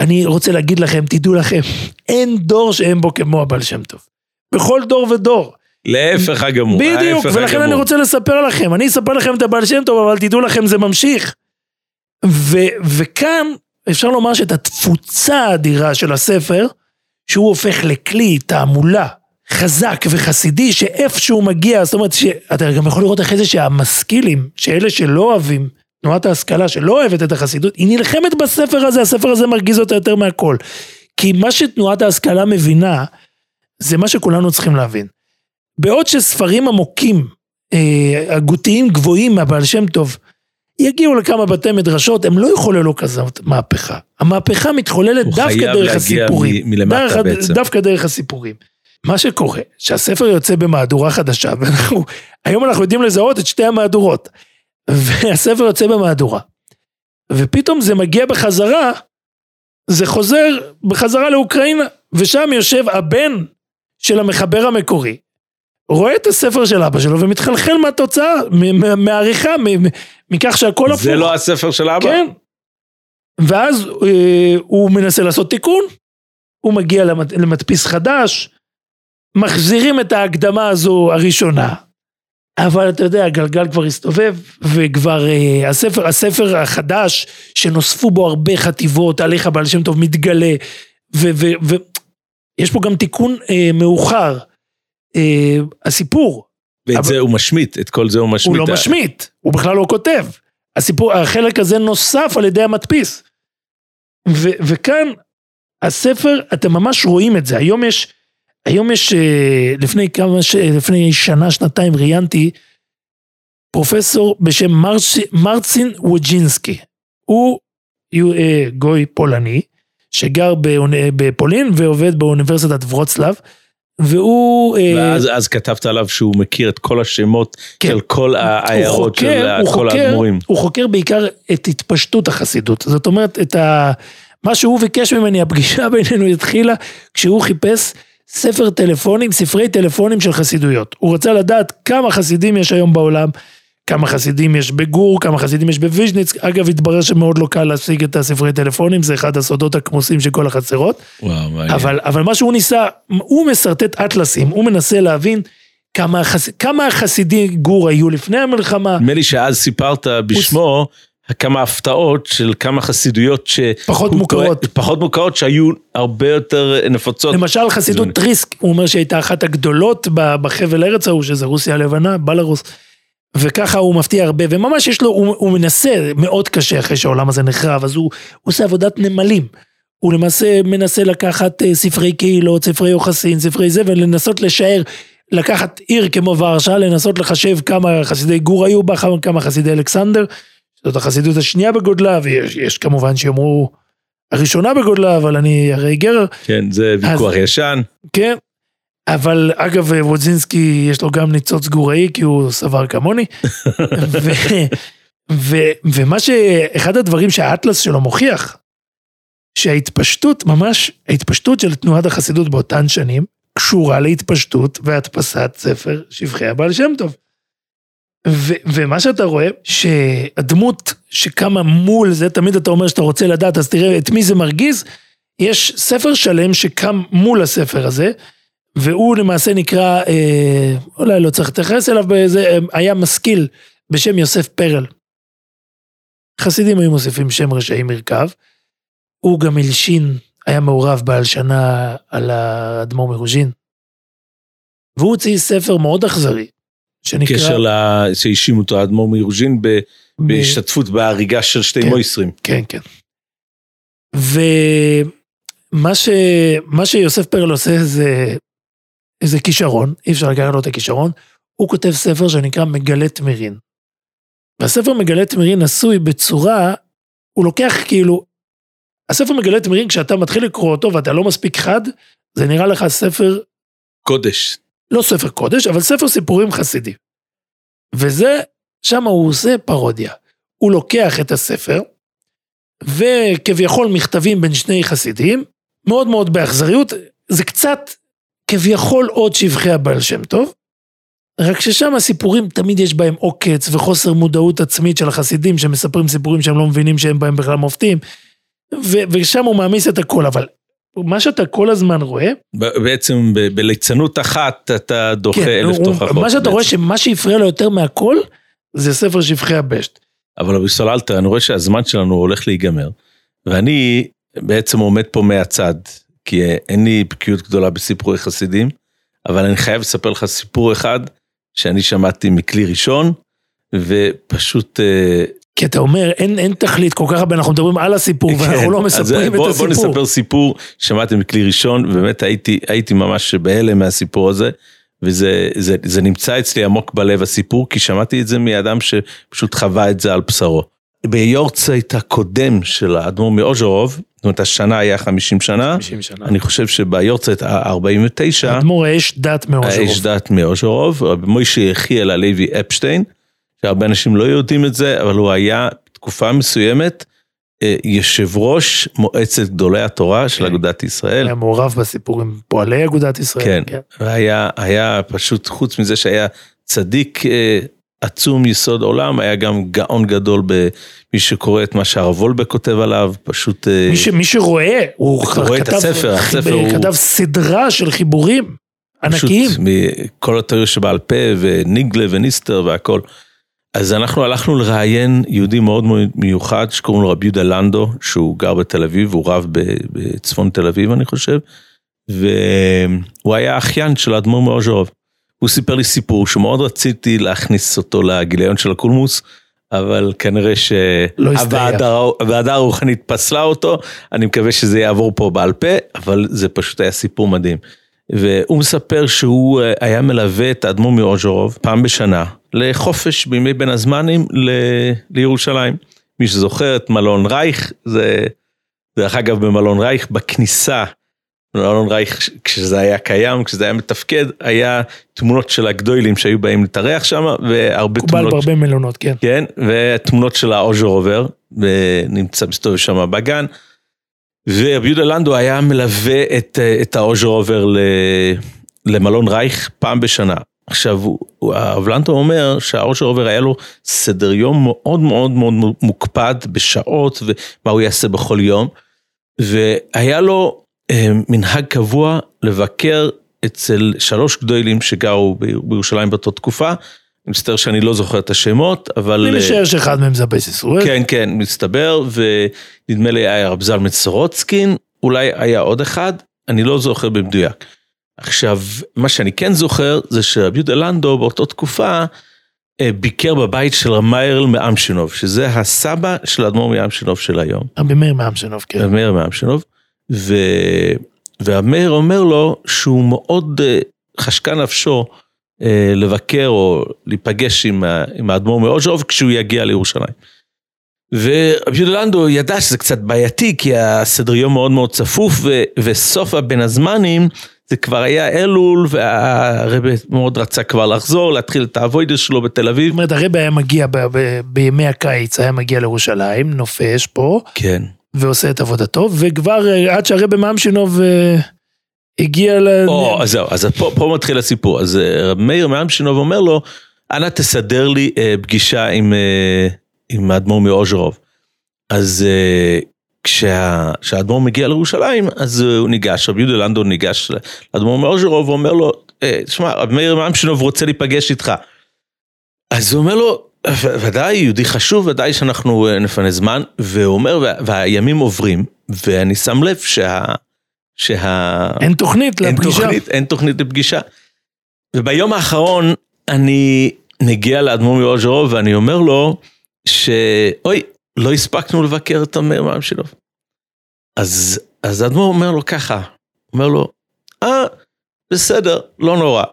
אני רוצה להגיד לכם, תדעו לכם, אין דור שאין בו כמו הבעל שם טוב. בכל דור ודור. להפך הגמור. בדיוק, ולכן אני רוצה לספר לכם, אני אספר לכם את הבעל שם טוב, אבל תדעו לכם זה ממשיך. ו, וכאן אפשר לומר שאת התפוצה האדירה של הספר, שהוא הופך לכלי תעמולה חזק וחסידי, שאיפשהו מגיע, זאת אומרת שאתה גם יכול לראות אחרי זה שהמשכילים, שאלה שלא אוהבים, תנועת ההשכלה שלא אוהבת את החסידות, היא נלחמת בספר הזה, הספר הזה מרגיז אותה יותר מהכל. כי מה שתנועת ההשכלה מבינה, זה מה שכולנו צריכים להבין. בעוד שספרים עמוקים, אה, הגותיים גבוהים מהבעל שם טוב, יגיעו לכמה בתי מדרשות, הם לא יחוללו כזאת מהפכה. המהפכה מתחוללת דווקא דרך הסיפורים. מלמטה דרך, בעצם. דווקא דרך הסיפורים. מה שקורה, שהספר יוצא במהדורה חדשה, [laughs] ואנחנו, היום אנחנו יודעים לזהות את שתי המהדורות, והספר יוצא במהדורה. ופתאום זה מגיע בחזרה, זה חוזר בחזרה לאוקראינה, ושם יושב הבן של המחבר המקורי, רואה את הספר של אבא שלו ומתחלחל מהתוצאה, מהעריכה, מכך שהכל הפוך. זה לא הספר של אבא? כן. ואז אה, הוא מנסה לעשות תיקון, הוא מגיע למת, למדפיס חדש, מחזירים את ההקדמה הזו הראשונה, אבל אתה יודע, הגלגל כבר הסתובב, וכבר אה, הספר, הספר החדש, שנוספו בו הרבה חטיבות, עליך בעל שם טוב מתגלה, ויש פה גם תיקון אה, מאוחר. אה, הסיפור. ואת אבל... זה הוא משמיט, את כל זה הוא משמיט. הוא לא משמיט, הוא בכלל לא כותב. הסיפור, החלק הזה נוסף על ידי המדפיס. ו, וכאן הספר, אתם ממש רואים את זה. היום יש, היום יש, אה, לפני כמה, ש... לפני שנה, שנתיים ראיינתי פרופסור בשם מרצ... מרצין ווג'ינסקי. הוא אה, גוי פולני, שגר בפולין ועובד באוניברסיטת ורוצלב. והוא... אה, ואז אז כתבת עליו שהוא מכיר את כל השמות כן. של כל העיירות של כל האדמו"רים. הוא חוקר בעיקר את התפשטות החסידות. זאת אומרת, את ה... מה שהוא ביקש ממני, הפגישה [laughs] בינינו התחילה כשהוא חיפש ספר טלפונים, ספרי טלפונים של חסידויות. הוא רצה לדעת כמה חסידים יש היום בעולם, כמה חסידים יש בגור, כמה חסידים יש בוויז'ניץ, אגב התברר שמאוד לא קל להשיג את הספרי טלפונים, זה אחד הסודות הכמוסים של כל החצרות. וואו, מעניין. אבל, אבל מה שהוא ניסה, הוא משרטט אטלסים, הוא מנסה להבין כמה, החס, כמה חסידי גור היו לפני המלחמה. נדמה לי שאז סיפרת בשמו כמה הפתעות של כמה חסידויות ש... פחות מוכרות. טוען, פחות מוכרות שהיו הרבה יותר נפוצות. למשל חסידות טריסק, הוא אומר שהייתה אחת הגדולות בחבל ארץ ההוא, שזה רוסיה הלבנה, בלרוס. וככה הוא מפתיע הרבה, וממש יש לו, הוא, הוא מנסה מאוד קשה אחרי שהעולם הזה נחרב, אז הוא, הוא עושה עבודת נמלים. הוא למעשה מנסה לקחת אה, ספרי קהילות, ספרי יוחסין, ספרי זה, ולנסות לשער, לקחת עיר כמו ורשה, לנסות לחשב כמה חסידי גור היו בה, כמה חסידי אלכסנדר, זאת החסידות השנייה בגודלה, ויש כמובן שיאמרו הראשונה בגודלה, אבל אני הרי גר. כן, זה ויכוח אז, ישן. כן, אבל אגב וודזינסקי יש לו גם ניצוץ גוראי כי הוא סבר כמוני. [laughs] ו, ו, ומה שאחד הדברים שהאטלס שלו מוכיח, שההתפשטות, ממש ההתפשטות של תנועת החסידות באותן שנים, קשורה להתפשטות והדפסת ספר שבחי הבעל שם טוב. ו- ומה שאתה רואה, שהדמות שקמה מול זה, תמיד אתה אומר שאתה רוצה לדעת, אז תראה את מי זה מרגיז, יש ספר שלם שקם מול הספר הזה, והוא למעשה נקרא, אה, אולי לא צריך להתייחס אליו, באיזה, אה, היה משכיל בשם יוסף פרל. חסידים היו מוסיפים שם רשעים מרכב, הוא גם הלשין, היה מעורב בהלשנה על האדמו"ר מרוז'ין. והוא הוציא ספר מאוד אכזרי, שנקרא... קשר ל... שהאשימו אותו האדמו"ר מרוז'ין ב... בהשתתפות בהריגה של שתי כן, מויסרים. כן, כן. ומה ש... שיוסף פרל עושה זה איזה כישרון, אי אפשר לקחת לו את הכישרון, הוא כותב ספר שנקרא מגלה תמירין. והספר מגלה תמירין עשוי בצורה, הוא לוקח כאילו, הספר מגלה תמירין כשאתה מתחיל לקרוא אותו ואתה לא מספיק חד, זה נראה לך ספר... קודש. לא ספר קודש, אבל ספר סיפורים חסידי. וזה, שם הוא עושה פרודיה. הוא לוקח את הספר, וכביכול מכתבים בין שני חסידים, מאוד מאוד באכזריות, זה קצת כביכול עוד שבחי הבעל שם טוב, רק ששם הסיפורים תמיד יש בהם עוקץ וחוסר מודעות עצמית של החסידים שמספרים סיפורים שהם לא מבינים שהם בהם בכלל מופתים, ו- ושם הוא מעמיס את הכל, אבל מה שאתה כל הזמן רואה... בעצם ב- בליצנות אחת אתה דוחה כן, אלף תוכחות. מה שאתה בעצם. רואה שמה שהפריע לו יותר מהכל זה ספר שבחי הבשט. אבל אבי סוללתא, אני רואה שהזמן שלנו הולך להיגמר, ואני בעצם עומד פה מהצד. כי אין לי בקיאות גדולה בסיפורי חסידים, אבל אני חייב לספר לך סיפור אחד שאני שמעתי מכלי ראשון, ופשוט... אה, כי אתה אומר, אין, אין תכלית, כל כך הרבה אנחנו מדברים על הסיפור, כן, ואנחנו לא מספרים בוא, את הסיפור. בוא נספר סיפור, שמעתי מכלי ראשון, ובאמת הייתי, הייתי ממש בהלם מהסיפור הזה, וזה זה, זה נמצא אצלי עמוק בלב הסיפור, כי שמעתי את זה מאדם שפשוט חווה את זה על בשרו. ביורצייט הקודם של האדמו"ר מאוז'רוב, זאת אומרת השנה היה 50 שנה, 50 שנה. אני חושב שביורצייט ה-49, האדמו"ר האש דת מאוז'רוב, האש דת מאוז'רוב, רבי מוישה יחיאל הלוי אפשטיין, שהרבה אנשים לא יודעים את זה, אבל הוא היה תקופה מסוימת אה, יושב ראש מועצת גדולי התורה של כן. אגודת ישראל. היה מעורב בסיפור עם פועלי אגודת ישראל. כן, כן. והיה היה פשוט, חוץ מזה שהיה צדיק אה, עצום יסוד עולם, היה גם גאון גדול במי שקורא את מה שהרב וולבק כותב עליו, פשוט... אה, מי, ש, מי שרואה, הוא רואה כתב, את הספר, הספר הוא... כתב סדרה של חיבורים ענקיים. פשוט מכל התיאוריה שבעל פה וניגלה וניסטר והכל. אז אנחנו הלכנו לראיין יהודי מאוד מיוחד שקוראים לו רבי יהודה לנדו, שהוא גר בתל אביב, הוא רב בצפון תל אביב אני חושב, והוא היה אחיין של האדמו"ר מאוז'רוב. הוא סיפר לי סיפור שמאוד רציתי להכניס אותו לגיליון של הקולמוס, אבל כנראה לא שהוועדה הרוחנית פסלה אותו, אני מקווה שזה יעבור פה בעל פה, אבל זה פשוט היה סיפור מדהים. והוא מספר שהוא אה, היה מלווה את האדמו"ר מאוז'רוב פעם בשנה לחופש בימי בין הזמנים ל... לירושלים. מי שזוכר את מלון רייך, זה דרך אגב במלון רייך בכניסה אלון רייך, כשזה היה קיים, כשזה היה מתפקד, היה תמונות של הגדוילים שהיו באים להתארח שם, והרבה תמונות... קובל בהרבה מלונות, כן. כן, ותמונות של האוז'רובר, ונמצא מסתובב שם בגן. ורבי יהודה לנדו היה מלווה את, את האוז'רובר למלון רייך פעם בשנה. עכשיו, הרב לנדו אומר שהאוז'רובר היה לו סדר יום מאוד מאוד מאוד מוקפד בשעות ומה הוא יעשה בכל יום. והיה לו מנהג קבוע לבקר אצל שלוש גדולים שגרו בירושלים באותה תקופה. אני מצטער שאני לא זוכר את השמות, אבל... אני משער שאחד מהם זה הבייס ישראל. כן, כן, מסתבר, ונדמה לי היה רב זלמן סורוצקין, אולי היה עוד אחד, אני לא זוכר במדויק. עכשיו, מה שאני כן זוכר זה שרבי יהודה לנדו באותה תקופה אה, ביקר בבית של רב מאיר מאמשינוב, שזה הסבא של האדמו"ר מאמשינוב של היום. רבי מאיר מאמשינוב, כן. רבי מאיר מאמשינוב, ו... והמאיר אומר לו שהוא מאוד אה, חשקה נפשו אה, לבקר או להיפגש עם, עם האדמו"ר מאוז'רוב כשהוא יגיע לירושלים. ורבי יהודה לנדו ידע שזה קצת בעייתי כי הסדר יום מאוד מאוד צפוף ו, וסוף הבין הזמנים זה כבר היה אלול והרבי מאוד רצה כבר לחזור להתחיל את האבוידס שלו בתל אביב. זאת אומרת הרבי היה מגיע ב, ב, בימי הקיץ היה מגיע לירושלים נופש פה. כן. ועושה את עבודתו וכבר אה, עד שהרבי מאמשינוב אה, הגיע ל... או, אז זהו, אז פה, פה מתחיל הסיפור. אז אה, מאיר מאמשינוב אומר לו, אנא תסדר לי אה, פגישה עם, אה, עם האדמו"ר מאוז'רוב. אז אה, כשהאדמו"ר מגיע לירושלים, אז הוא ניגש, רבי יהודה לנדו ניגש לאדמו"ר מאוז'רוב ואומר לו, תשמע, רב מאיר מאמשינוב רוצה להיפגש איתך. אז הוא אומר לו, ודאי, יהודי חשוב, ודאי שאנחנו אה, נפנה זמן, והוא אומר, והימים עוברים, ואני שם לב שה... שה... אין תוכנית אין לפגישה. תוכנית, אין תוכנית לפגישה. וביום האחרון אני מגיע לאדמו"ר מאוז'רוב ואני אומר לו שאוי, לא הספקנו לבקר את המאמר שלו. אז, אז האדמו"ר אומר לו ככה, אומר לו, אה, בסדר, לא נורא.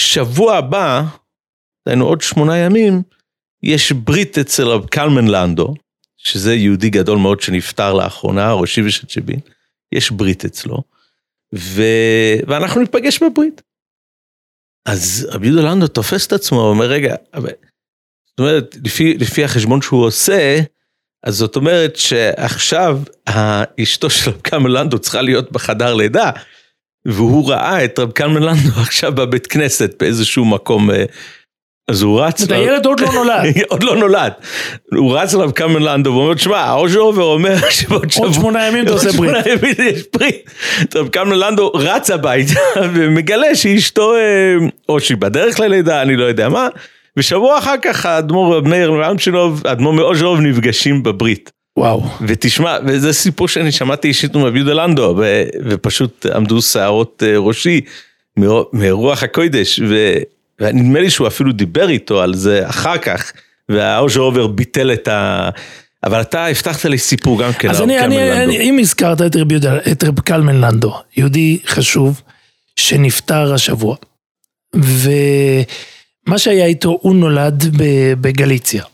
שבוע הבא, דהיינו עוד שמונה ימים, יש ברית אצל רב קלמן לנדו, שזה יהודי גדול מאוד שנפטר לאחרונה, ראשי ושצ'בין. יש ברית אצלו, ו... ואנחנו ניפגש בברית. אז רבי יהודה לנדו תופס את עצמו, אומר, רגע, אבל... זאת אומרת, לפי, לפי החשבון שהוא עושה, אז זאת אומרת שעכשיו אשתו של רב קלמן לנדו צריכה להיות בחדר לידה, והוא ראה את רב קלמן לנדו עכשיו בבית כנסת באיזשהו מקום אה, אז הוא רץ... את הילד עוד לא נולד. [laughs] עוד לא נולד. הוא רץ אליו קאמן לנדו ואומר, תשמע, האוז'ר עובר אומר [laughs] שבעוד שבוע... עוד שמונה ימים אתה עושה ברית. [laughs] עוד שמונה ימים יש ברית. טוב, קאמן לנדו רץ הביתה ומגלה שאשתו, אה, או שהיא בדרך ללידה, אני לא יודע מה. ושבוע אחר כך האדמו"ר מאיר מאמשינוב, האדמו"ר מאוז'רוב נפגשים בברית. וואו. ותשמע, וזה סיפור שאני שמעתי אישית מרבי יהודה לנדו, ופשוט עמדו שערות אה, ראשי מרוח הקודש, ונדמה לי שהוא אפילו דיבר איתו על זה אחר כך, והאוז'רובר ביטל את ה... אבל אתה הבטחת לי סיפור גם כן, אז אני, אני, אני, אם הזכרת את רב, את רב קלמן לנדו, יהודי חשוב, שנפטר השבוע, ומה שהיה איתו, הוא נולד בגליציה,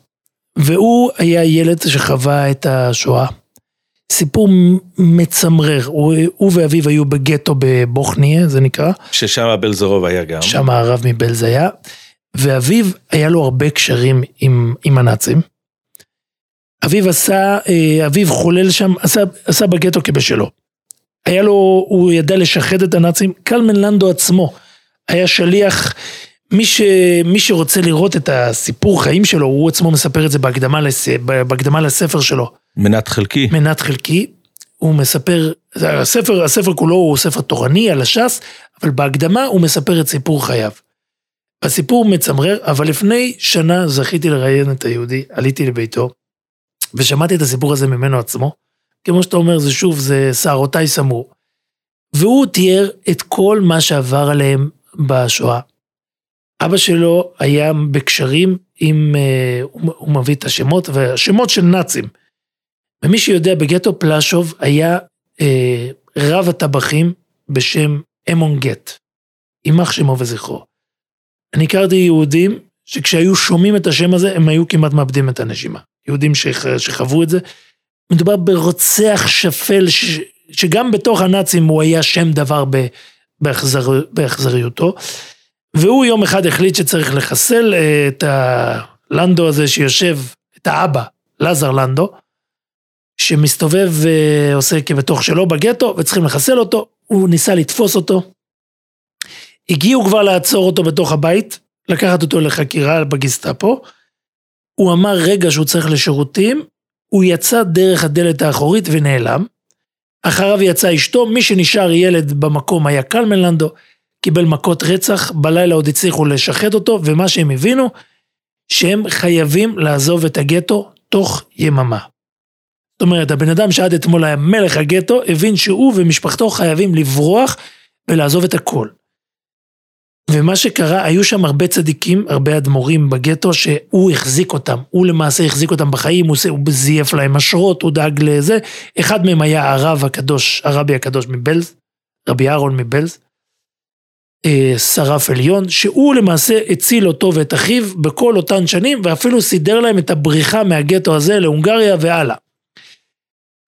והוא היה ילד שחווה את השואה. סיפור מצמרר, הוא, הוא ואביו היו בגטו בבוכניה, זה נקרא. ששם בלזרוב היה גם. שם הרב מבלז היה, ואביו היה לו הרבה קשרים עם, עם הנאצים. אביו עשה, אה, אביו חולל שם, עשה, עשה בגטו כבשלו. היה לו, הוא ידע לשחד את הנאצים, קלמן לנדו עצמו היה שליח, מי, ש, מי שרוצה לראות את הסיפור חיים שלו, הוא עצמו מספר את זה בהקדמה, לס, בהקדמה לספר שלו. מנת חלקי. מנת חלקי. הוא מספר, הספר, הספר כולו הוא ספר תורני על הש"ס, אבל בהקדמה הוא מספר את סיפור חייו. הסיפור מצמרר, אבל לפני שנה זכיתי לראיין את היהודי, עליתי לביתו, ושמעתי את הסיפור הזה ממנו עצמו. כמו שאתה אומר, זה שוב, זה שערותיי סמור. והוא תיאר את כל מה שעבר עליהם בשואה. אבא שלו היה בקשרים עם, אה, הוא מביא את השמות, והשמות של נאצים. ומי שיודע, בגטו פלשוב היה אה, רב הטבחים בשם אמון גט, יימח שמו וזכרו. אני הכרתי יהודים שכשהיו שומעים את השם הזה, הם היו כמעט מאבדים את הנשימה. יהודים שח, שחוו את זה. מדובר ברוצח שפל, ש, שגם בתוך הנאצים הוא היה שם דבר באכזר, באכזריותו. והוא יום אחד החליט שצריך לחסל אה, את הלנדו הזה שיושב, את האבא, לזר לנדו, שמסתובב ועושה כבתוך שלו בגטו, וצריכים לחסל אותו, הוא ניסה לתפוס אותו. הגיעו כבר לעצור אותו בתוך הבית, לקחת אותו לחקירה בגסטאפו. הוא אמר רגע שהוא צריך לשירותים, הוא יצא דרך הדלת האחורית ונעלם. אחריו יצאה אשתו, מי שנשאר ילד במקום היה קלמן לנדו, קיבל מכות רצח, בלילה עוד הצליחו לשחד אותו, ומה שהם הבינו, שהם חייבים לעזוב את הגטו תוך יממה. זאת אומרת, הבן אדם שעד אתמול היה מלך הגטו, הבין שהוא ומשפחתו חייבים לברוח ולעזוב את הכל. ומה שקרה, היו שם הרבה צדיקים, הרבה אדמו"רים בגטו, שהוא החזיק אותם. הוא למעשה החזיק אותם בחיים, הוא, הוא זייף להם אשרות, הוא דאג לזה. אחד מהם היה הרב הקדוש, הרבי הקדוש מבלז, רבי אהרון מבלז, אה, שרף עליון, שהוא למעשה הציל אותו ואת אחיו בכל אותן שנים, ואפילו סידר להם את הבריחה מהגטו הזה להונגריה והלאה.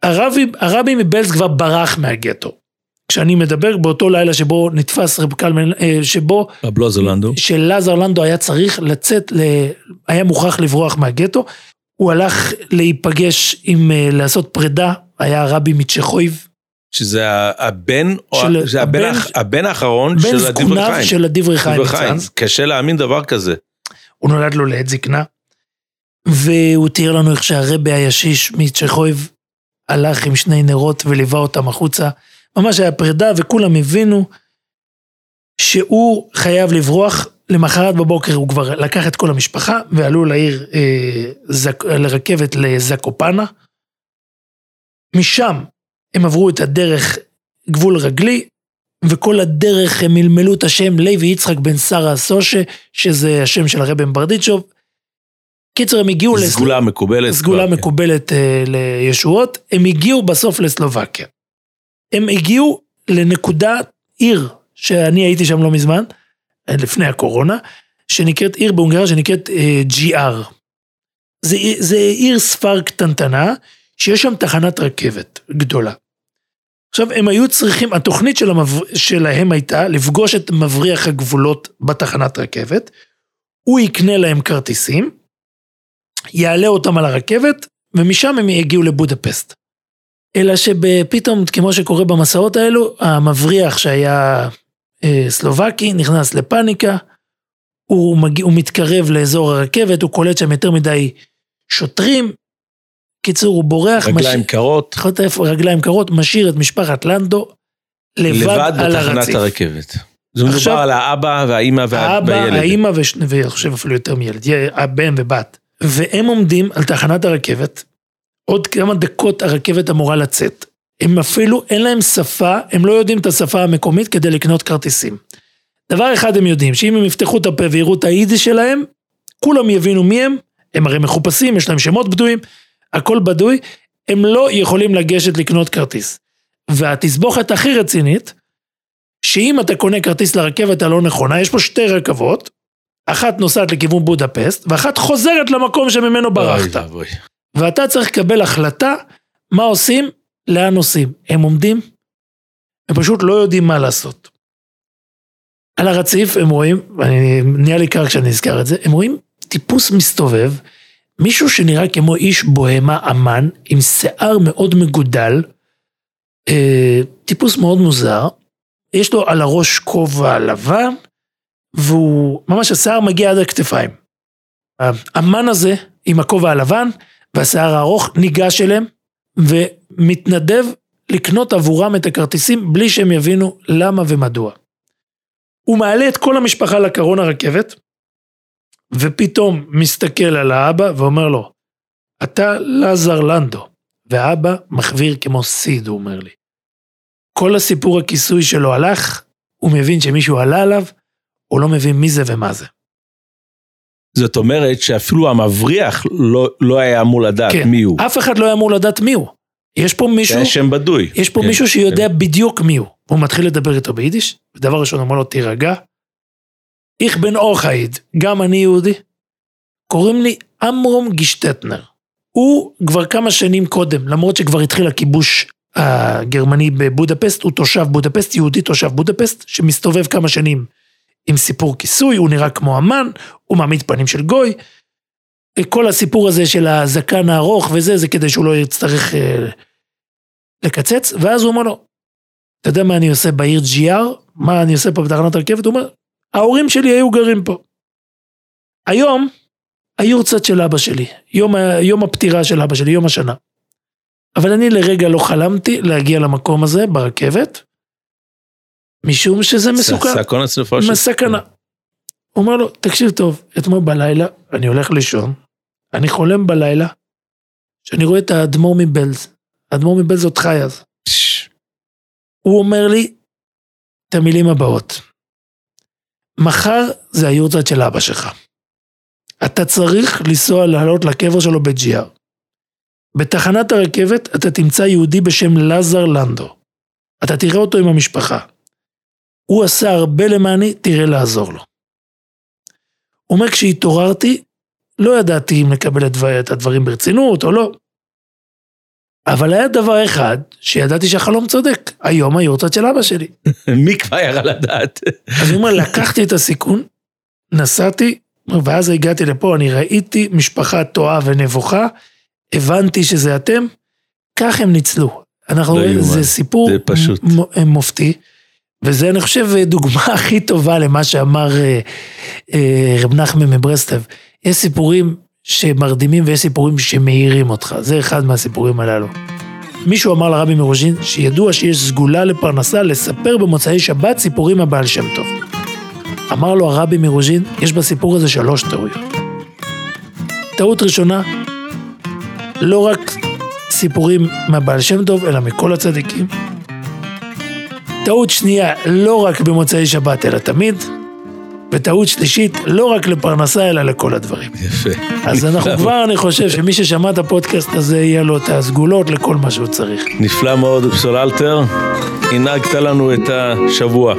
הרבי, הרבי מבלז כבר ברח מהגטו. כשאני מדבר באותו לילה שבו נתפס רב קלמן, אה, שבו... רב לוזר לנדו. שלזר לנדו היה צריך לצאת, היה מוכרח לברוח מהגטו. הוא הלך להיפגש עם, אה, לעשות פרידה, היה הרבי מצ'חויב. שזה הבן, של, או, זה הבן, הבן, הבן האחרון של הדברי חיים. בן זקוניו של הדברי חיים. קשה להאמין דבר כזה. הוא נולד לו לעת זקנה, והוא תיאר לנו איך שהרבי הישיש מצ'חויב הלך עם שני נרות וליווה אותם החוצה. ממש היה פרידה וכולם הבינו שהוא חייב לברוח. למחרת בבוקר הוא כבר לקח את כל המשפחה ועלו לעיר, אה, זק, לרכבת לזקופנה. משם הם עברו את הדרך גבול רגלי, וכל הדרך הם מלמלו את השם לוי יצחק בן שרה סושה, שזה השם של הרבי ברדיצ'וב. קיצר, הם הגיעו... סגולה. מקובלת. סגולה מקובלת uh, לישועות. הם הגיעו בסוף לסלובקיה. הם הגיעו לנקודת עיר, שאני הייתי שם לא מזמן, לפני הקורונה, שנקראת עיר בהונגריה שנקראת ג'י-אר. uh, זה, זה עיר ספר קטנטנה, שיש שם תחנת רכבת גדולה. עכשיו, הם היו צריכים, התוכנית של המבר... שלהם הייתה לפגוש את מבריח הגבולות בתחנת רכבת, הוא יקנה להם כרטיסים, יעלה אותם על הרכבת, ומשם הם יגיעו לבודפסט. אלא שפתאום, כמו שקורה במסעות האלו, המבריח שהיה אה, סלובקי נכנס לפאניקה, הוא, מגיע, הוא מתקרב לאזור הרכבת, הוא קולט שם יותר מדי שוטרים. קיצור, הוא בורח. רגליים מש... קרות. איפה, רגליים קרות, משאיר את משפחת לנדו לבד, לבד על הרציף. לבד בתחנת הרכבת. זה מדובר על האבא והאימא והילד. האבא, האימא, ואני חושב אפילו יותר מילד, הבן ובת. והם עומדים על תחנת הרכבת, עוד כמה דקות הרכבת אמורה לצאת. הם אפילו, אין להם שפה, הם לא יודעים את השפה המקומית כדי לקנות כרטיסים. דבר אחד הם יודעים, שאם הם יפתחו את הפה ויראו את היידיש שלהם, כולם יבינו מי הם, הם הרי מחופשים, יש להם שמות בדויים, הכל בדוי, הם לא יכולים לגשת לקנות כרטיס. והתסבוכת הכי רצינית, שאם אתה קונה כרטיס לרכבת הלא נכונה, יש פה שתי רכבות, אחת נוסעת לכיוון בודפסט, ואחת חוזרת למקום שממנו ברחת. ואתה צריך לקבל החלטה מה עושים, לאן נוסעים. הם עומדים, הם פשוט לא יודעים מה לעשות. על הרציף הם רואים, ואני נהיה לי קר כשאני נזכר את זה, הם רואים טיפוס מסתובב, מישהו שנראה כמו איש בוהמה אמן, עם שיער מאוד מגודל, אה, טיפוס מאוד מוזר, יש לו על הראש כובע לבן, והוא, ממש השיער מגיע עד הכתפיים. האמן הזה, עם הכובע הלבן והשיער הארוך, ניגש אליהם ומתנדב לקנות עבורם את הכרטיסים בלי שהם יבינו למה ומדוע. הוא מעלה את כל המשפחה לקרון הרכבת, ופתאום מסתכל על האבא ואומר לו, אתה לזר לנדו, והאבא מחוויר כמו סיד, הוא אומר לי. כל הסיפור הכיסוי שלו הלך, הוא מבין שמישהו עלה עליו, הוא לא מבין מי זה ומה זה. זאת אומרת שאפילו המבריח לא, לא היה אמור לדעת כן, מי הוא. אף אחד לא היה אמור לדעת מי הוא. יש פה מישהו... זה שם בדוי. יש פה כן, מישהו שיודע כן. בדיוק מי הוא. הוא מתחיל לדבר איתו ביידיש, ודבר ראשון אומר לו, תירגע. איך בן אורחייד, גם אני יהודי. קוראים לי אמרום גישטטנר. הוא כבר כמה שנים קודם, למרות שכבר התחיל הכיבוש הגרמני בבודפסט, הוא תושב בודפסט, יהודי תושב בודפסט, שמסתובב כמה שנים עם סיפור כיסוי, הוא נראה כמו אמן, הוא מעמיד פנים של גוי. כל הסיפור הזה של הזקן הארוך וזה, זה כדי שהוא לא יצטרך אה, לקצץ, ואז הוא אומר לו, אתה יודע מה אני עושה בעיר GR? מה אני עושה פה בתחנת הרכבת? הוא אומר, ההורים שלי היו גרים פה. היום, היורצת של אבא שלי, יום, יום הפטירה של אבא שלי, יום השנה. אבל אני לרגע לא חלמתי להגיע למקום הזה ברכבת, משום שזה מסוכן. סכנת נפשות. מסכנה. הוא אומר לו, תקשיב טוב, אתמול בלילה, אני הולך לישון, אני חולם בלילה, שאני רואה את האדמו"ר מבלז. האדמו"ר מבלז עוד חי אז. הוא אומר לי את המילים הבאות. מחר זה היורצייט של אבא שלך. אתה צריך לנסוע לעלות לקבר שלו בג'יאר. בתחנת הרכבת אתה תמצא יהודי בשם לזר לנדו. אתה תראה אותו עם המשפחה. הוא עשה הרבה למעני, תראה לעזור לו. הוא אומר, כשהתעוררתי, לא ידעתי אם לקבל את הדברים ברצינות או לא. אבל היה דבר אחד שידעתי שהחלום צודק, היום היורצת של אבא שלי. [laughs] מי כבר ירה לדעת? אז הוא אומר, לקחתי את הסיכון, נסעתי, ואז הגעתי לפה, אני ראיתי משפחה טועה ונבוכה, הבנתי שזה אתם, כך הם ניצלו. אנחנו, לא זה סיפור זה פשוט. מופתי, וזה אני חושב דוגמה [laughs] הכי טובה למה שאמר אה, אה, רב נחמן מברסלב. יש סיפורים שמרדימים ויש סיפורים שמאירים אותך, זה אחד מהסיפורים הללו. מישהו אמר לרבי מרוז'ין שידוע שיש סגולה לפרנסה לספר במוצאי שבת סיפורים הבעל שם טוב. אמר לו הרבי מרוז'ין, יש בסיפור הזה שלוש טעויות. טעות ראשונה, לא רק סיפורים מהבעל שם טוב, אלא מכל הצדיקים. טעות שנייה, לא רק במוצאי שבת, אלא תמיד. וטעות שלישית, לא רק לפרנסה, אלא לכל הדברים. יפה. אז אנחנו כבר, אני חושב שמי ששמע את הפודקאסט הזה, יהיה לו את הסגולות לכל מה שהוא צריך. נפלא מאוד, פסול אלתר. הנהגת לנו את השבוע.